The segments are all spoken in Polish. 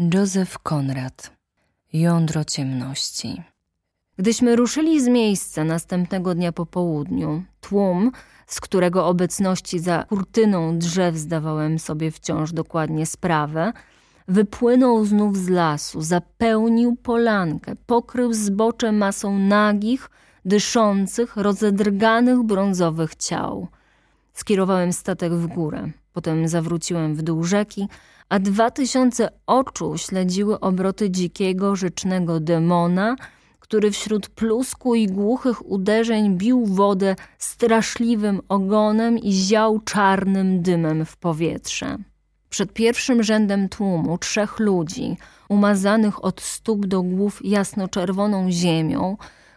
Józef Konrad Jądro ciemności Gdyśmy ruszyli z miejsca następnego dnia po południu, tłum, z którego obecności za kurtyną drzew zdawałem sobie wciąż dokładnie sprawę, wypłynął znów z lasu, zapełnił polankę, pokrył zbocze masą nagich, dyszących, rozedrganych brązowych ciał. Skierowałem statek w górę, potem zawróciłem w dół rzeki, a dwa tysiące oczu śledziły obroty dzikiego, rzecznego demona, który wśród plusku i głuchych uderzeń bił wodę straszliwym ogonem i ział czarnym dymem w powietrze. Przed pierwszym rzędem tłumu trzech ludzi, umazanych od stóp do głów jasno-czerwoną ziemią,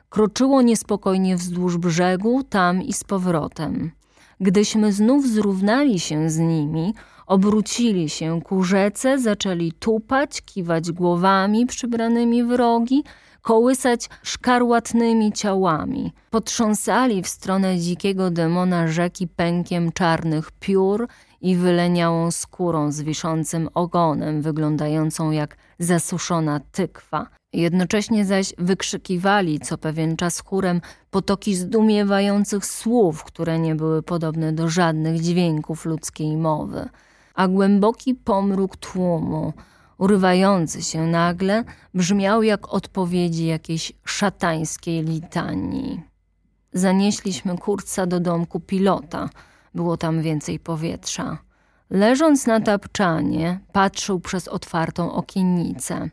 kroczyło niespokojnie wzdłuż brzegu, tam i z powrotem. Gdyśmy znów zrównali się z nimi, obrócili się ku rzece, zaczęli tupać, kiwać głowami przybranymi w rogi, kołysać szkarłatnymi ciałami. Potrząsali w stronę dzikiego demona rzeki pękiem czarnych piór i wyleniałą skórą z wiszącym ogonem, wyglądającą jak zasuszona tykwa. Jednocześnie zaś wykrzykiwali co pewien czas chórem potoki zdumiewających słów, które nie były podobne do żadnych dźwięków ludzkiej mowy. A głęboki pomruk tłumu, urywający się nagle, brzmiał jak odpowiedzi jakiejś szatańskiej litanii. Zanieśliśmy kurca do domku pilota. Było tam więcej powietrza. Leżąc na tapczanie, patrzył przez otwartą okiennicę.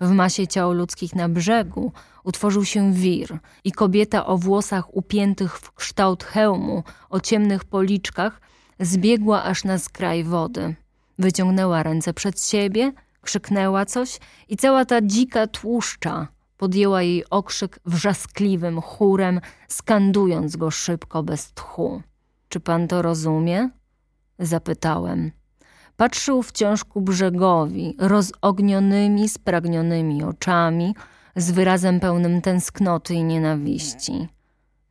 W masie ciał ludzkich na brzegu utworzył się wir i kobieta o włosach upiętych w kształt hełmu, o ciemnych policzkach, zbiegła aż na skraj wody. Wyciągnęła ręce przed siebie, krzyknęła coś i cała ta dzika tłuszcza podjęła jej okrzyk wrzaskliwym chórem, skandując go szybko bez tchu. Czy pan to rozumie? Zapytałem. Patrzył wciąż ku brzegowi, rozognionymi, spragnionymi oczami, z wyrazem pełnym tęsknoty i nienawiści.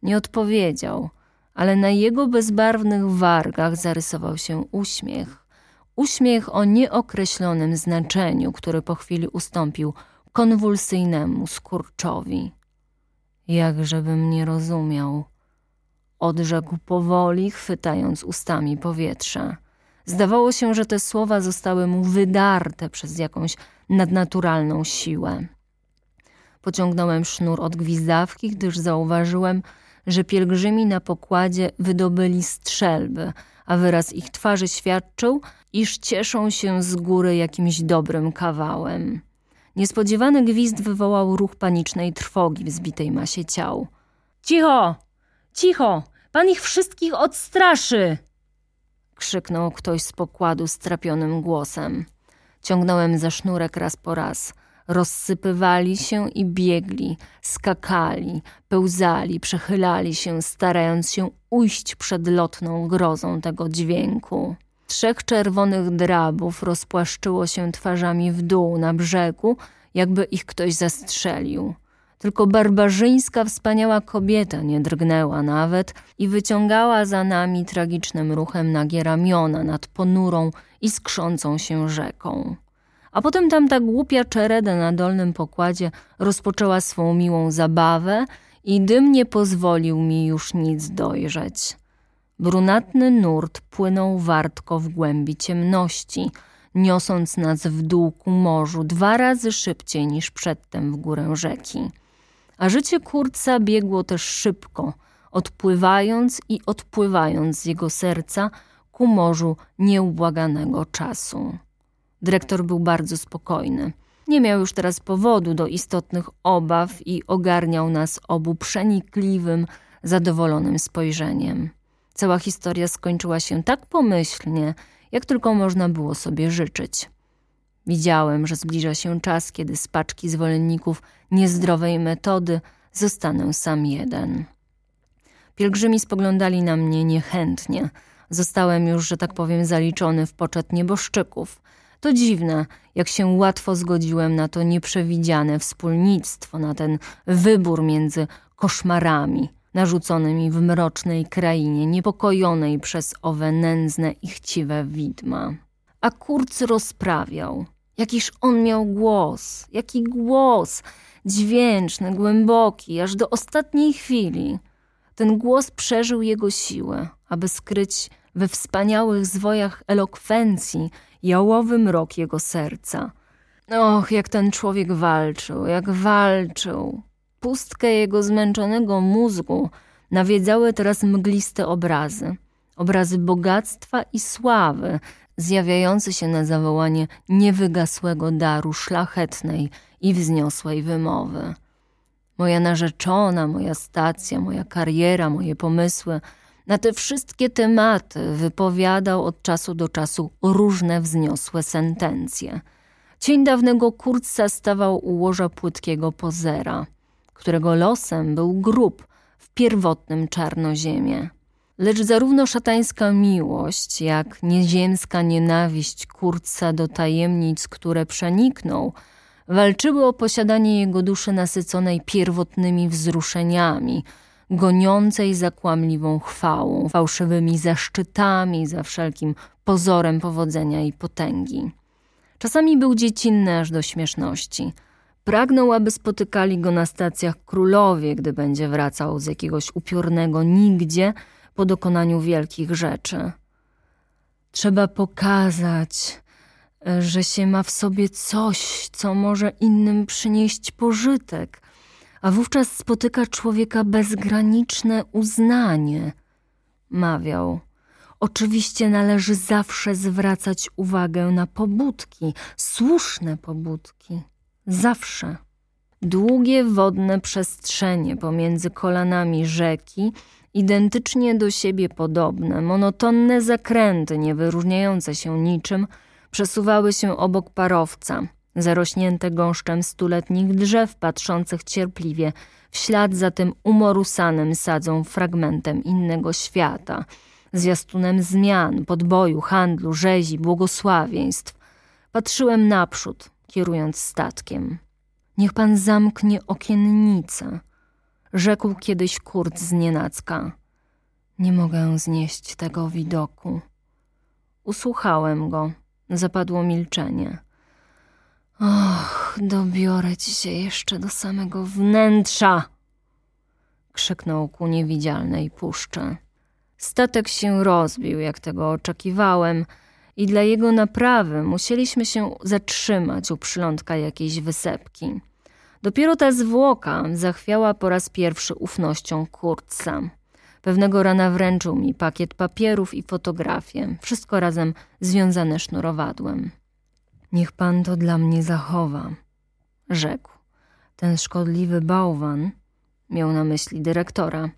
Nie odpowiedział, ale na jego bezbarwnych wargach zarysował się uśmiech. Uśmiech o nieokreślonym znaczeniu, który po chwili ustąpił konwulsyjnemu skurczowi. Jakżebym nie rozumiał, odrzekł powoli, chwytając ustami powietrze. Zdawało się, że te słowa zostały mu wydarte przez jakąś nadnaturalną siłę. Pociągnąłem sznur od gwizdawki, gdyż zauważyłem, że pielgrzymi na pokładzie wydobyli strzelby, a wyraz ich twarzy świadczył, iż cieszą się z góry jakimś dobrym kawałem. Niespodziewany gwizd wywołał ruch panicznej trwogi w zbitej masie ciał. Cicho! Cicho! Pan ich wszystkich odstraszy! krzyknął ktoś z pokładu strapionym głosem. Ciągnąłem za sznurek raz po raz. Rozsypywali się i biegli, skakali, pełzali, przechylali się, starając się ujść przed lotną grozą tego dźwięku. Trzech czerwonych drabów rozpłaszczyło się twarzami w dół na brzegu, jakby ich ktoś zastrzelił. Tylko barbarzyńska, wspaniała kobieta nie drgnęła nawet i wyciągała za nami tragicznym ruchem nagie ramiona nad ponurą i się rzeką. A potem tamta głupia czereda na dolnym pokładzie rozpoczęła swą miłą zabawę i dym nie pozwolił mi już nic dojrzeć. Brunatny nurt płynął wartko w głębi ciemności, niosąc nas w dół ku morzu dwa razy szybciej niż przedtem w górę rzeki. A życie Kurca biegło też szybko, odpływając i odpływając z jego serca ku morzu nieubłaganego czasu. Dyrektor był bardzo spokojny. Nie miał już teraz powodu do istotnych obaw i ogarniał nas obu przenikliwym, zadowolonym spojrzeniem. Cała historia skończyła się tak pomyślnie, jak tylko można było sobie życzyć. Widziałem, że zbliża się czas, kiedy z paczki zwolenników niezdrowej metody zostanę sam jeden. Pielgrzymi spoglądali na mnie niechętnie. Zostałem już, że tak powiem, zaliczony w poczet nieboszczyków. To dziwne, jak się łatwo zgodziłem na to nieprzewidziane wspólnictwo, na ten wybór między koszmarami narzuconymi w mrocznej krainie, niepokojonej przez owe nędzne i chciwe widma. A Kurz rozprawiał. Jakiż on miał głos, jaki głos, dźwięczny, głęboki, aż do ostatniej chwili. Ten głos przeżył jego siłę, aby skryć we wspaniałych zwojach elokwencji jałowy mrok jego serca. Och, jak ten człowiek walczył, jak walczył. Pustkę jego zmęczonego mózgu nawiedzały teraz mgliste obrazy. Obrazy bogactwa i sławy, zjawiające się na zawołanie niewygasłego daru szlachetnej i wzniosłej wymowy. Moja narzeczona, moja stacja, moja kariera, moje pomysły – na te wszystkie tematy wypowiadał od czasu do czasu różne wzniosłe sentencje. Cień dawnego Kurca stawał u łoża płytkiego pozera, którego losem był grób w pierwotnym czarnoziemie. Lecz zarówno szatańska miłość, jak nieziemska nienawiść Kurca do tajemnic, które przeniknął, walczyły o posiadanie jego duszy nasyconej pierwotnymi wzruszeniami – goniącej za kłamliwą chwałą, fałszywymi zaszczytami, za wszelkim pozorem powodzenia i potęgi. Czasami był dziecinny aż do śmieszności. Pragnął, aby spotykali go na stacjach królowie, gdy będzie wracał z jakiegoś upiornego nigdzie po dokonaniu wielkich rzeczy. Trzeba pokazać, że się ma w sobie coś, co może innym przynieść pożytek, a wówczas spotyka człowieka bezgraniczne uznanie. Mawiał. Oczywiście należy zawsze zwracać uwagę na pobudki, słuszne pobudki. Zawsze. Długie wodne przestrzenie pomiędzy kolanami rzeki, identycznie do siebie podobne, monotonne zakręty, nie wyróżniające się niczym, przesuwały się obok parowca – zarośnięte gąszczem stuletnich drzew, patrzących cierpliwie w ślad za tym umorusanym sadzą fragmentem innego świata, zwiastunem zmian, podboju, handlu, rzezi, błogosławieństw. Patrzyłem naprzód, kierując statkiem. Niech pan zamknie okiennicę, rzekł kiedyś Kurt z nienacka. Nie mogę znieść tego widoku. Usłuchałem go. Zapadło milczenie. Och, dobiorę ci się jeszcze do samego wnętrza! krzyknął ku niewidzialnej puszczy. Statek się rozbił, jak tego oczekiwałem, i dla jego naprawy musieliśmy się zatrzymać u przylądka jakiejś wysepki. Dopiero ta zwłoka zachwiała po raz pierwszy ufnością Kurtsa. Pewnego rana wręczył mi pakiet papierów i fotografię, wszystko razem związane sznurowadłem. Niech pan to dla mnie zachowa, rzekł. Ten szkodliwy bałwan, miał na myśli dyrektora,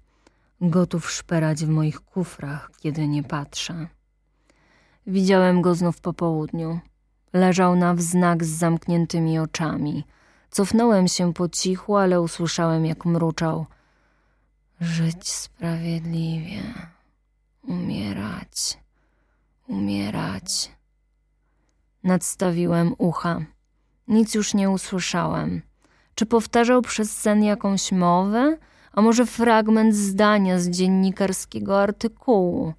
gotów szperać w moich kufrach, kiedy nie patrzę. Widziałem go znów po południu. Leżał na wznak z zamkniętymi oczami. Cofnąłem się po cichu, ale usłyszałem, jak mruczał. Żyć sprawiedliwie, umierać, umierać. Nadstawiłem ucha. Nic już nie usłyszałem. Czy powtarzał przez sen jakąś mowę, a może fragment zdania z dziennikarskiego artykułu?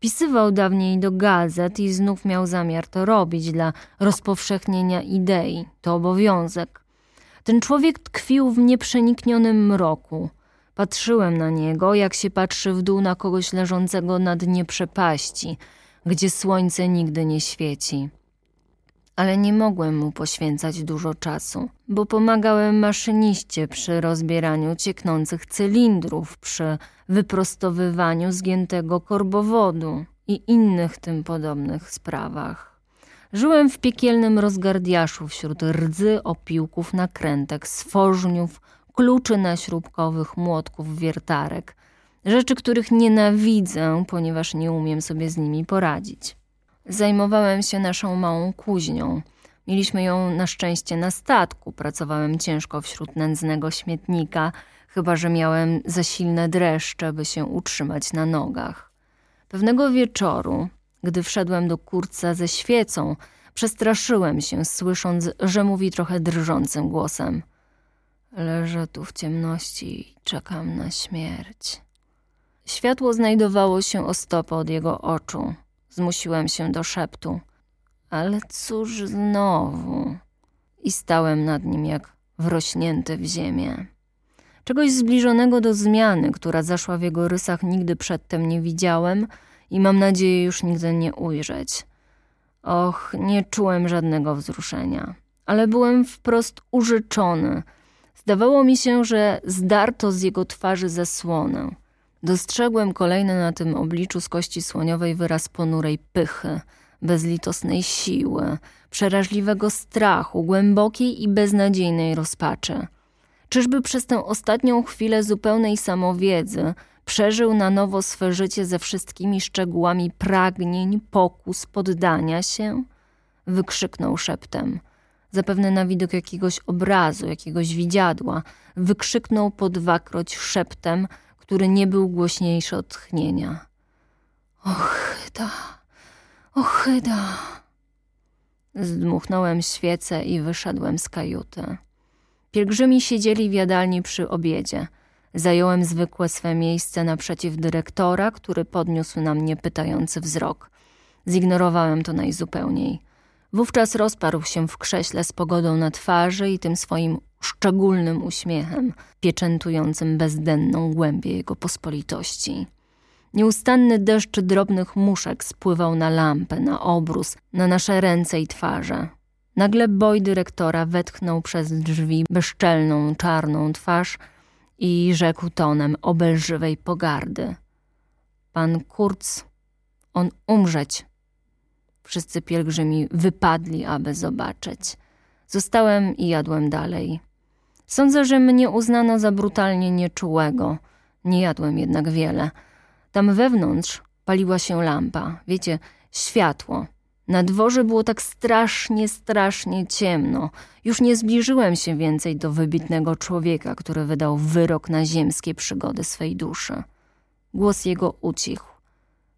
Pisywał dawniej do gazet i znów miał zamiar to robić dla rozpowszechnienia idei. To obowiązek. Ten człowiek tkwił w nieprzeniknionym mroku. Patrzyłem na niego, jak się patrzy w dół na kogoś leżącego na dnie przepaści, gdzie słońce nigdy nie świeci ale nie mogłem mu poświęcać dużo czasu, bo pomagałem maszyniście przy rozbieraniu cieknących cylindrów, przy wyprostowywaniu zgiętego korbowodu i innych tym podobnych sprawach. Żyłem w piekielnym rozgardiaszu wśród rdzy, opiłków, nakrętek, sfożniów, kluczy naśrubkowych, młotków, wiertarek, rzeczy, których nienawidzę, ponieważ nie umiem sobie z nimi poradzić. Zajmowałem się naszą małą kuźnią. Mieliśmy ją na szczęście na statku. Pracowałem ciężko wśród nędznego śmietnika, chyba że miałem za silne dreszcze, by się utrzymać na nogach. Pewnego wieczoru, gdy wszedłem do kurca ze świecą, przestraszyłem się, słysząc, że mówi trochę drżącym głosem. Leżę tu w ciemności i czekam na śmierć. Światło znajdowało się o stopę od jego oczu. Zmusiłem się do szeptu. Ale cóż znowu? I stałem nad nim jak wrośnięty w ziemię. Czegoś zbliżonego do zmiany, która zaszła w jego rysach, nigdy przedtem nie widziałem i mam nadzieję już nigdy nie ujrzeć. Och, nie czułem żadnego wzruszenia, ale byłem wprost użyczony. Zdawało mi się, że zdarto z jego twarzy zasłonę. Dostrzegłem kolejny na tym obliczu z kości słoniowej wyraz ponurej pychy, bezlitosnej siły, przerażliwego strachu, głębokiej i beznadziejnej rozpaczy. Czyżby przez tę ostatnią chwilę zupełnej samowiedzy przeżył na nowo swe życie ze wszystkimi szczegółami pragnień, pokus, poddania się? Wykrzyknął szeptem. Zapewne na widok jakiegoś obrazu, jakiegoś widziadła. Wykrzyknął po dwakroć szeptem, który nie był głośniejszy od tchnienia. Ochyda, ochyda. Zdmuchnąłem świecę i wyszedłem z kajuty. Pielgrzymi siedzieli w jadalni przy obiedzie. Zająłem zwykłe swe miejsce naprzeciw dyrektora, który podniósł na mnie pytający wzrok. Zignorowałem to najzupełniej. Wówczas rozparł się w krześle z pogodą na twarzy i tym swoim szczególnym uśmiechem, pieczętującym bezdenną głębię jego pospolitości. Nieustanny deszcz drobnych muszek spływał na lampę, na obrus, na nasze ręce i twarze. Nagle boj dyrektora wetchnął przez drzwi bezczelną, czarną twarz i rzekł tonem obelżywej pogardy. Pan Kurz, on umrzeć. Wszyscy pielgrzymi wypadli, aby zobaczyć. Zostałem i jadłem dalej. Sądzę, że mnie uznano za brutalnie nieczułego. Nie jadłem jednak wiele. Tam wewnątrz paliła się lampa, wiecie, światło. Na dworze było tak strasznie, strasznie ciemno. Już nie zbliżyłem się więcej do wybitnego człowieka, który wydał wyrok na ziemskie przygody swej duszy. Głos jego ucichł.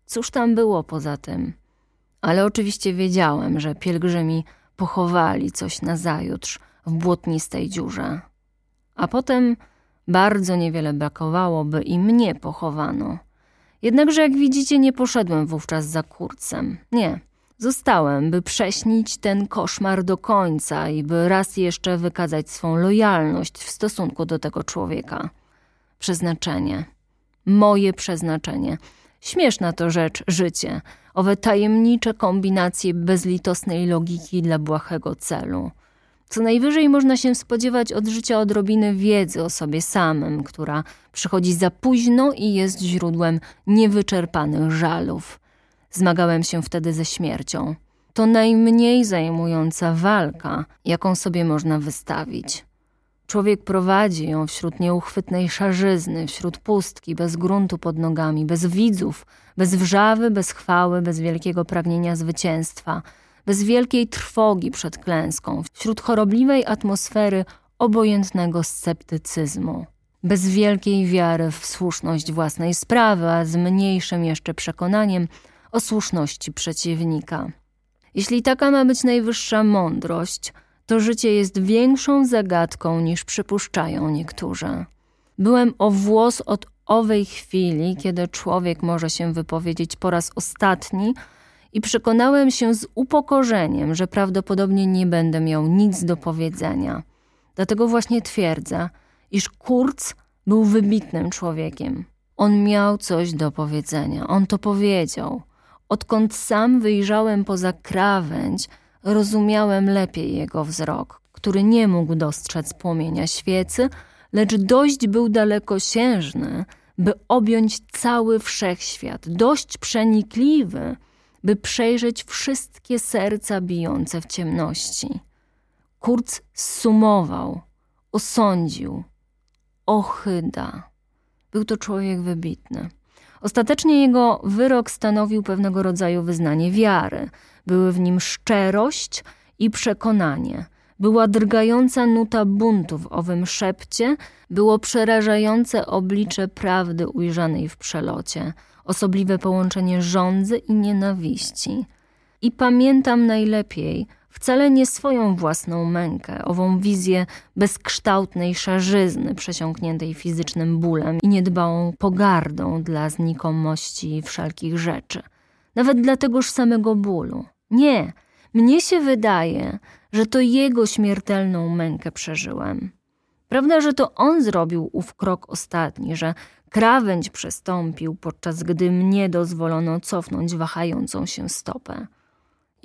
Cóż tam było poza tym? Ale oczywiście wiedziałem, że pielgrzymi pochowali coś na zajutrz w błotnistej dziurze. A potem bardzo niewiele brakowało, by i mnie pochowano. Jednakże, jak widzicie, nie poszedłem wówczas za kurcem. Nie, zostałem, by prześnić ten koszmar do końca i by raz jeszcze wykazać swą lojalność w stosunku do tego człowieka. Przeznaczenie. Moje przeznaczenie. Śmieszna to rzecz, życie. Owe tajemnicze kombinacje bezlitosnej logiki dla błahego celu. Co najwyżej można się spodziewać od życia odrobiny wiedzy o sobie samym, która przychodzi za późno i jest źródłem niewyczerpanych żalów. Zmagałem się wtedy ze śmiercią. To najmniej zajmująca walka, jaką sobie można wystawić. Człowiek prowadzi ją wśród nieuchwytnej szarzyzny, wśród pustki, bez gruntu pod nogami, bez widzów, bez wrzawy, bez chwały, bez wielkiego pragnienia zwycięstwa – bez wielkiej trwogi przed klęską, wśród chorobliwej atmosfery obojętnego sceptycyzmu, bez wielkiej wiary w słuszność własnej sprawy, a z mniejszym jeszcze przekonaniem o słuszności przeciwnika. Jeśli taka ma być najwyższa mądrość, to życie jest większą zagadką niż przypuszczają niektórzy. Byłem o włos od owej chwili, kiedy człowiek może się wypowiedzieć po raz ostatni i przekonałem się z upokorzeniem, że prawdopodobnie nie będę miał nic do powiedzenia. Dlatego właśnie twierdzę, iż Kurz był wybitnym człowiekiem. On miał coś do powiedzenia, on to powiedział. Odkąd sam wyjrzałem poza krawędź, rozumiałem lepiej jego wzrok, który nie mógł dostrzec płomienia świecy, lecz dość był dalekosiężny, by objąć cały wszechświat, dość przenikliwy, by przejrzeć wszystkie serca bijące w ciemności. Kurz zsumował, osądził, ochyda. Był to człowiek wybitny. Ostatecznie jego wyrok stanowił pewnego rodzaju wyznanie wiary. Były w nim szczerość i przekonanie. Była drgająca nuta buntu w owym szepcie, było przerażające oblicze prawdy ujrzanej w przelocie osobliwe połączenie żądzy i nienawiści. I pamiętam najlepiej wcale nie swoją własną mękę, ową wizję bezkształtnej szarzyzny przesiąkniętej fizycznym bólem i niedbałą pogardą dla znikomości wszelkich rzeczy. Nawet dla tegoż samego bólu. Nie, Mnie się wydaje, że to jego śmiertelną mękę przeżyłem. Prawda, że to on zrobił ów krok ostatni, że krawędź przestąpił, podczas gdy mnie dozwolono cofnąć wahającą się stopę.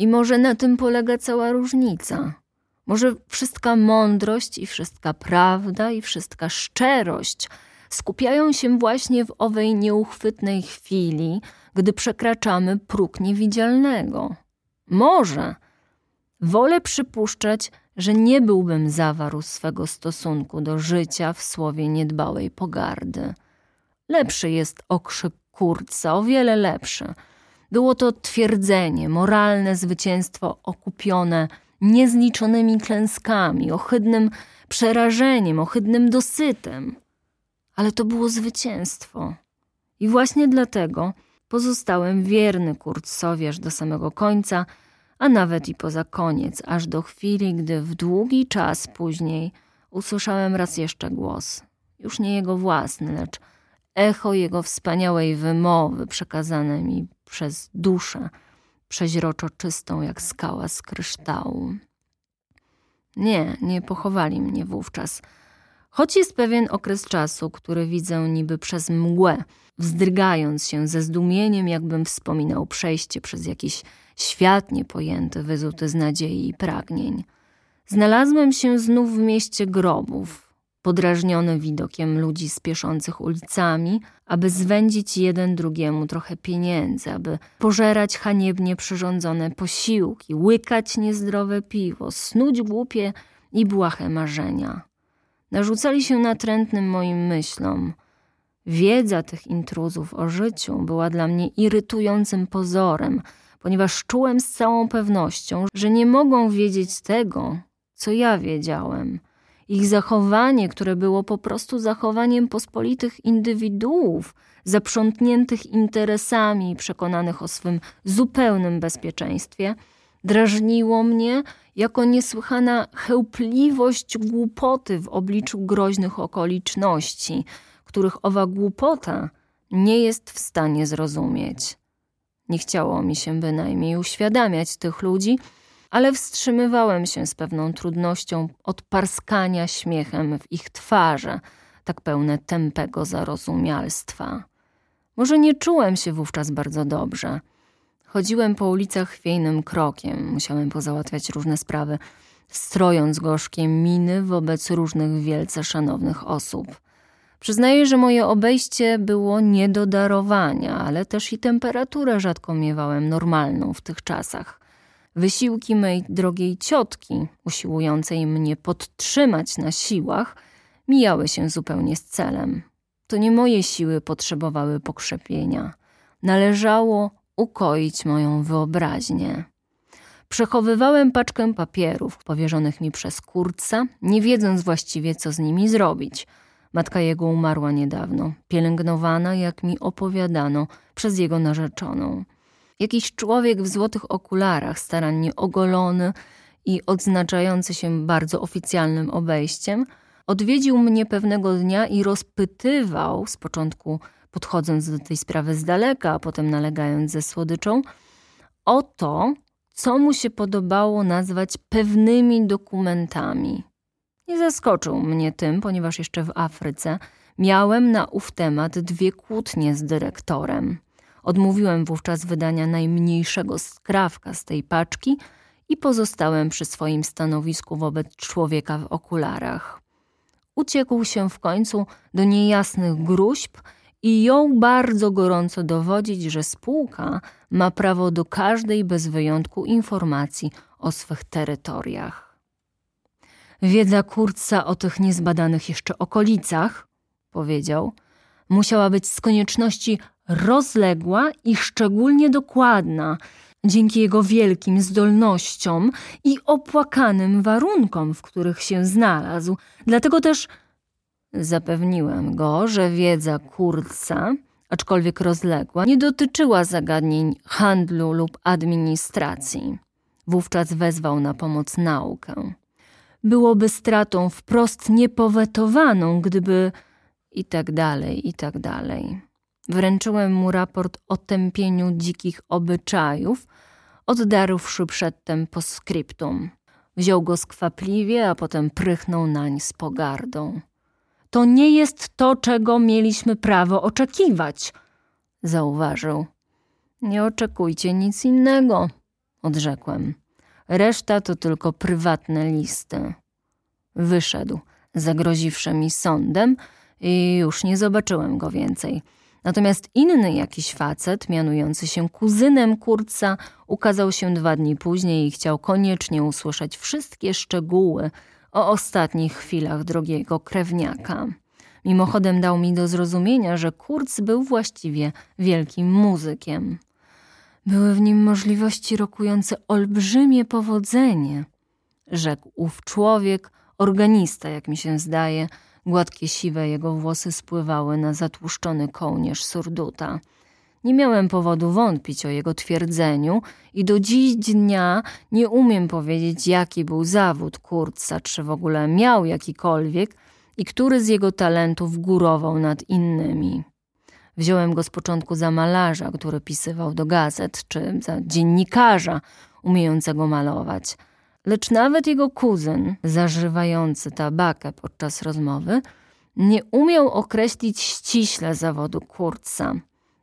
I może na tym polega cała różnica. Może wszystka mądrość i wszystka prawda i wszystka szczerość skupiają się właśnie w owej nieuchwytnej chwili, gdy przekraczamy próg niewidzialnego. Może wolę przypuszczać, że nie byłbym zawarł swego stosunku do życia w słowie niedbałej pogardy. Lepszy jest okrzyk kurca, o wiele lepszy. Było to twierdzenie, moralne zwycięstwo okupione niezliczonymi klęskami, ohydnym przerażeniem, ohydnym dosytem. Ale to było zwycięstwo. I właśnie dlatego pozostałem wierny Kurcowi aż do samego końca, a nawet i poza koniec, aż do chwili, gdy w długi czas później usłyszałem raz jeszcze głos. Już nie jego własny, lecz echo jego wspaniałej wymowy przekazane mi przez duszę, przeźroczo czystą jak skała z kryształu. Nie, nie pochowali mnie wówczas. Choć jest pewien okres czasu, który widzę niby przez mgłę, wzdrygając się ze zdumieniem, jakbym wspominał przejście przez jakiś świat niepojęty, wyzuty z nadziei i pragnień. Znalazłem się znów w mieście grobów, podrażniony widokiem ludzi spieszących ulicami, aby zwędzić jeden drugiemu trochę pieniędzy, aby pożerać haniebnie przyrządzone posiłki, łykać niezdrowe piwo, snuć głupie i błahe marzenia. Narzucali się natrętnym moim myślom. Wiedza tych intruzów o życiu była dla mnie irytującym pozorem, ponieważ czułem z całą pewnością, że nie mogą wiedzieć tego, co ja wiedziałem – ich zachowanie, które było po prostu zachowaniem pospolitych indywiduów, zaprzątniętych interesami przekonanych o swym zupełnym bezpieczeństwie, drażniło mnie jako niesłychana chełpliwość głupoty w obliczu groźnych okoliczności, których owa głupota nie jest w stanie zrozumieć. Nie chciało mi się bynajmniej uświadamiać tych ludzi, ale wstrzymywałem się z pewną trudnością od parskania śmiechem w ich twarze, tak pełne tępego zarozumialstwa. Może nie czułem się wówczas bardzo dobrze. Chodziłem po ulicach chwiejnym krokiem, musiałem pozałatwiać różne sprawy, strojąc gorzkie miny wobec różnych wielce szanownych osób. Przyznaję, że moje obejście było nie do darowania, ale też i temperaturę rzadko miewałem normalną w tych czasach. Wysiłki mej drogiej ciotki, usiłującej mnie podtrzymać na siłach, mijały się zupełnie z celem. To nie moje siły potrzebowały pokrzepienia. Należało ukoić moją wyobraźnię. Przechowywałem paczkę papierów powierzonych mi przez kurca, nie wiedząc właściwie, co z nimi zrobić. Matka jego umarła niedawno, pielęgnowana, jak mi opowiadano, przez jego narzeczoną. Jakiś człowiek w złotych okularach, starannie ogolony i odznaczający się bardzo oficjalnym obejściem, odwiedził mnie pewnego dnia i rozpytywał, z początku podchodząc do tej sprawy z daleka, a potem nalegając ze słodyczą, o to, co mu się podobało nazwać pewnymi dokumentami. Nie zaskoczył mnie tym, ponieważ jeszcze w Afryce miałem na ów temat dwie kłótnie z dyrektorem. Odmówiłem wówczas wydania najmniejszego skrawka z tej paczki i pozostałem przy swoim stanowisku wobec człowieka w okularach. Uciekł się w końcu do niejasnych gruźb i jął bardzo gorąco dowodzić, że spółka ma prawo do każdej bez wyjątku informacji o swych terytoriach. Wiedza Kurca o tych niezbadanych jeszcze okolicach, powiedział, musiała być z konieczności rozległa i szczególnie dokładna, dzięki jego wielkim zdolnościom i opłakanym warunkom, w których się znalazł. Dlatego też zapewniłem go, że wiedza Kurca, aczkolwiek rozległa, nie dotyczyła zagadnień handlu lub administracji. Wówczas wezwał na pomoc naukę. Byłoby stratą wprost niepowetowaną, gdyby i tak dalej, i tak dalej. Wręczyłem mu raport o tępieniu dzikich obyczajów, oddarłszy przedtem postscriptum. Wziął go skwapliwie, a potem prychnął nań z pogardą. To nie jest to, czego mieliśmy prawo oczekiwać, zauważył. Nie oczekujcie nic innego, odrzekłem. Reszta to tylko prywatne listy. Wyszedł, zagroziwszy mi sądem i już nie zobaczyłem go więcej. Natomiast inny jakiś facet, mianujący się kuzynem Kurca, ukazał się dwa dni później i chciał koniecznie usłyszeć wszystkie szczegóły o ostatnich chwilach drogiego krewniaka. Mimochodem dał mi do zrozumienia, że Kurz był właściwie wielkim muzykiem. Były w nim możliwości rokujące olbrzymie powodzenie, rzekł ów człowiek, organista, jak mi się zdaje. Gładkie siwe jego włosy spływały na zatłuszczony kołnierz surduta. Nie miałem powodu wątpić o jego twierdzeniu i do dziś dnia nie umiem powiedzieć, jaki był zawód Kurca, czy w ogóle miał jakikolwiek i który z jego talentów górował nad innymi. Wziąłem go z początku za malarza, który pisywał do gazet, czy za dziennikarza umiejącego malować. Lecz nawet jego kuzyn, zażywający tabakę podczas rozmowy, nie umiał określić ściśle zawodu Kurca.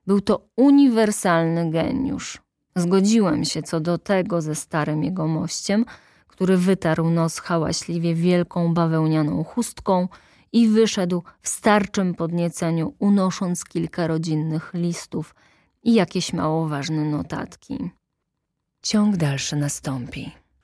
Był to uniwersalny geniusz. Zgodziłem się co do tego ze starym jego mościem, który wytarł nos hałaśliwie wielką bawełnianą chustką i wyszedł w starczym podnieceniu, unosząc kilka rodzinnych listów i jakieś mało ważne notatki. Ciąg dalszy nastąpi.